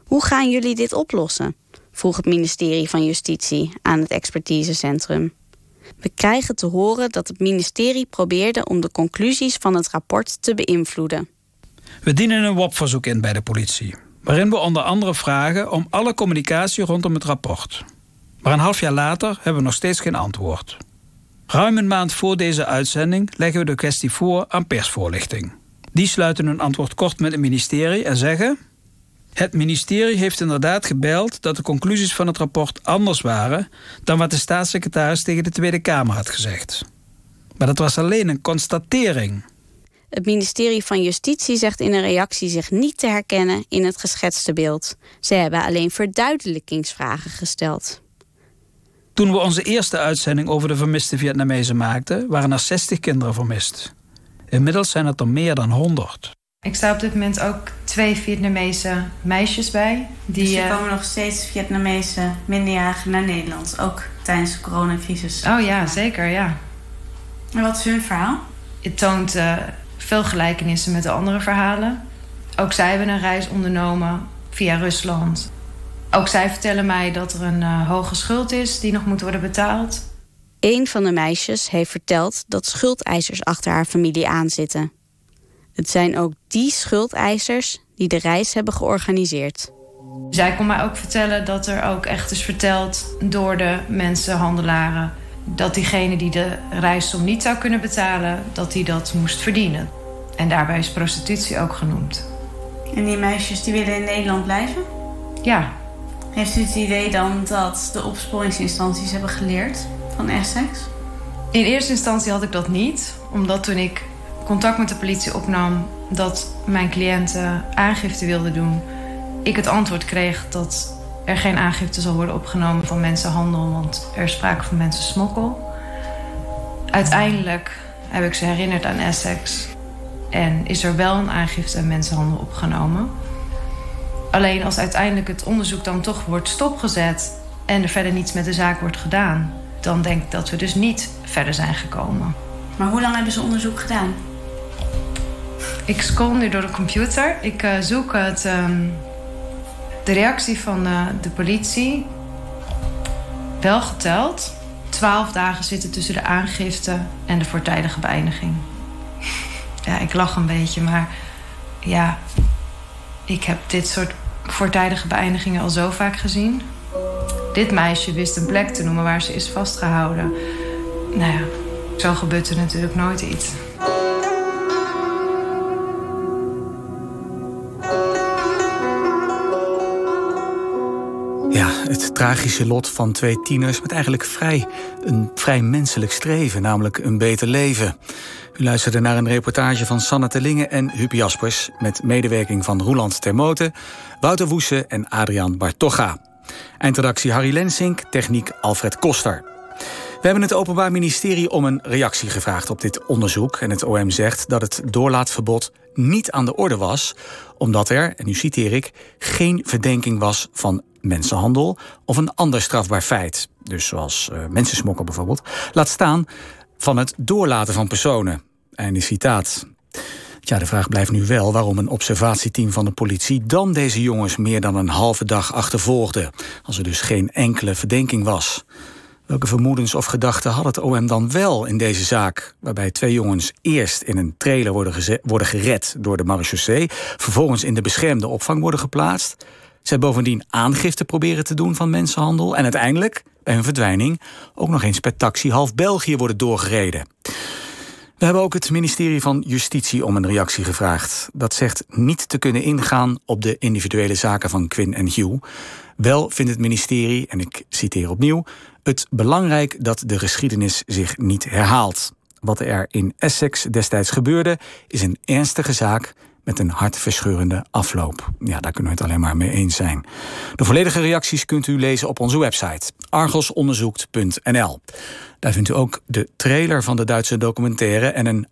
Hoe gaan jullie dit oplossen? vroeg het ministerie van Justitie aan het expertisecentrum. We krijgen te horen dat het ministerie probeerde om de conclusies van het rapport te beïnvloeden. We dienen een WOP-verzoek in bij de politie, waarin we onder andere vragen om alle communicatie rondom het rapport. Maar een half jaar later hebben we nog steeds geen antwoord. Ruim een maand voor deze uitzending leggen we de kwestie voor aan persvoorlichting. Die sluiten hun antwoord kort met het ministerie en zeggen... Het ministerie heeft inderdaad gebeld dat de conclusies van het rapport anders waren... dan wat de staatssecretaris tegen de Tweede Kamer had gezegd. Maar dat was alleen een constatering. Het ministerie van Justitie zegt in een reactie zich niet te herkennen in het geschetste beeld. Ze hebben alleen verduidelijkingsvragen gesteld. Toen we onze eerste uitzending over de vermiste Vietnamezen maakten, waren er 60 kinderen vermist. Inmiddels zijn het er meer dan 100. Ik sta op dit moment ook twee Vietnamese meisjes bij. Die, dus er eh, komen nog steeds Vietnamese minderjarigen naar Nederland, ook tijdens de coronacrisis. Oh ja, zeker, ja. En wat is hun verhaal? Het toont uh, veel gelijkenissen met de andere verhalen. Ook zij hebben een reis ondernomen via Rusland. Ook zij vertellen mij dat er een uh, hoge schuld is die nog moet worden betaald. Een van de meisjes heeft verteld dat schuldeisers achter haar familie aanzitten. Het zijn ook die schuldeisers die de reis hebben georganiseerd. Zij kon mij ook vertellen dat er ook echt is verteld door de mensenhandelaren dat diegene die de reissom niet zou kunnen betalen, dat hij dat moest verdienen. En daarbij is prostitutie ook genoemd. En die meisjes die willen in Nederland blijven? Ja. Heeft u het idee dan dat de opsporingsinstanties hebben geleerd van Essex? In eerste instantie had ik dat niet, omdat toen ik contact met de politie opnam dat mijn cliënten aangifte wilden doen, ik het antwoord kreeg dat er geen aangifte zal worden opgenomen van mensenhandel, want er is sprake van mensensmokkel. Uiteindelijk heb ik ze herinnerd aan Essex en is er wel een aangifte aan mensenhandel opgenomen. Alleen als uiteindelijk het onderzoek dan toch wordt stopgezet en er verder niets met de zaak wordt gedaan, dan denk ik dat we dus niet verder zijn gekomen. Maar hoe lang hebben ze onderzoek gedaan? Ik scroll nu door de computer. Ik uh, zoek het, um, de reactie van uh, de politie. Wel geteld. Twaalf dagen zitten tussen de aangifte en de voortijdige beëindiging. Ja, ik lach een beetje, maar ja, ik heb dit soort voortijdige beëindigingen al zo vaak gezien. Dit meisje wist een plek te noemen waar ze is vastgehouden. Nou ja, zo gebeurt er natuurlijk nooit iets. Ja, het tragische lot van twee tieners met eigenlijk vrij, een vrij menselijk streven, namelijk een beter leven. U luisterde naar een reportage van Sanne Terlinge en Huub Jaspers... met medewerking van Roeland Termoten, Wouter Woesen en Adriaan Bartoga. Eindredactie Harry Lensink, techniek Alfred Koster. We hebben het Openbaar Ministerie om een reactie gevraagd op dit onderzoek. En het OM zegt dat het doorlaatverbod niet aan de orde was, omdat er, en nu citeer ik, geen verdenking was van mensenhandel of een ander strafbaar feit. Dus zoals uh, mensensmokkel bijvoorbeeld. Laat staan van het doorlaten van personen. Einde citaat. Ja, de vraag blijft nu wel waarom een observatieteam van de politie dan deze jongens meer dan een halve dag achtervolgde, als er dus geen enkele verdenking was. Welke vermoedens of gedachten had het OM dan wel in deze zaak, waarbij twee jongens eerst in een trailer worden, worden gered door de marechaussee, vervolgens in de beschermde opvang worden geplaatst? Zij bovendien aangifte proberen te doen van mensenhandel en uiteindelijk, bij hun verdwijning, ook nog eens per taxi half België worden doorgereden. We hebben ook het ministerie van Justitie om een reactie gevraagd. Dat zegt niet te kunnen ingaan op de individuele zaken van Quinn en Hugh. Wel vindt het ministerie, en ik citeer opnieuw, het belangrijk dat de geschiedenis zich niet herhaalt. Wat er in Essex destijds gebeurde, is een ernstige zaak met een hartverscheurende afloop. Ja, daar kunnen we het alleen maar mee eens zijn. De volledige reacties kunt u lezen op onze website argosonderzoekt.nl. Daar vindt u ook de trailer van de Duitse documentaire en een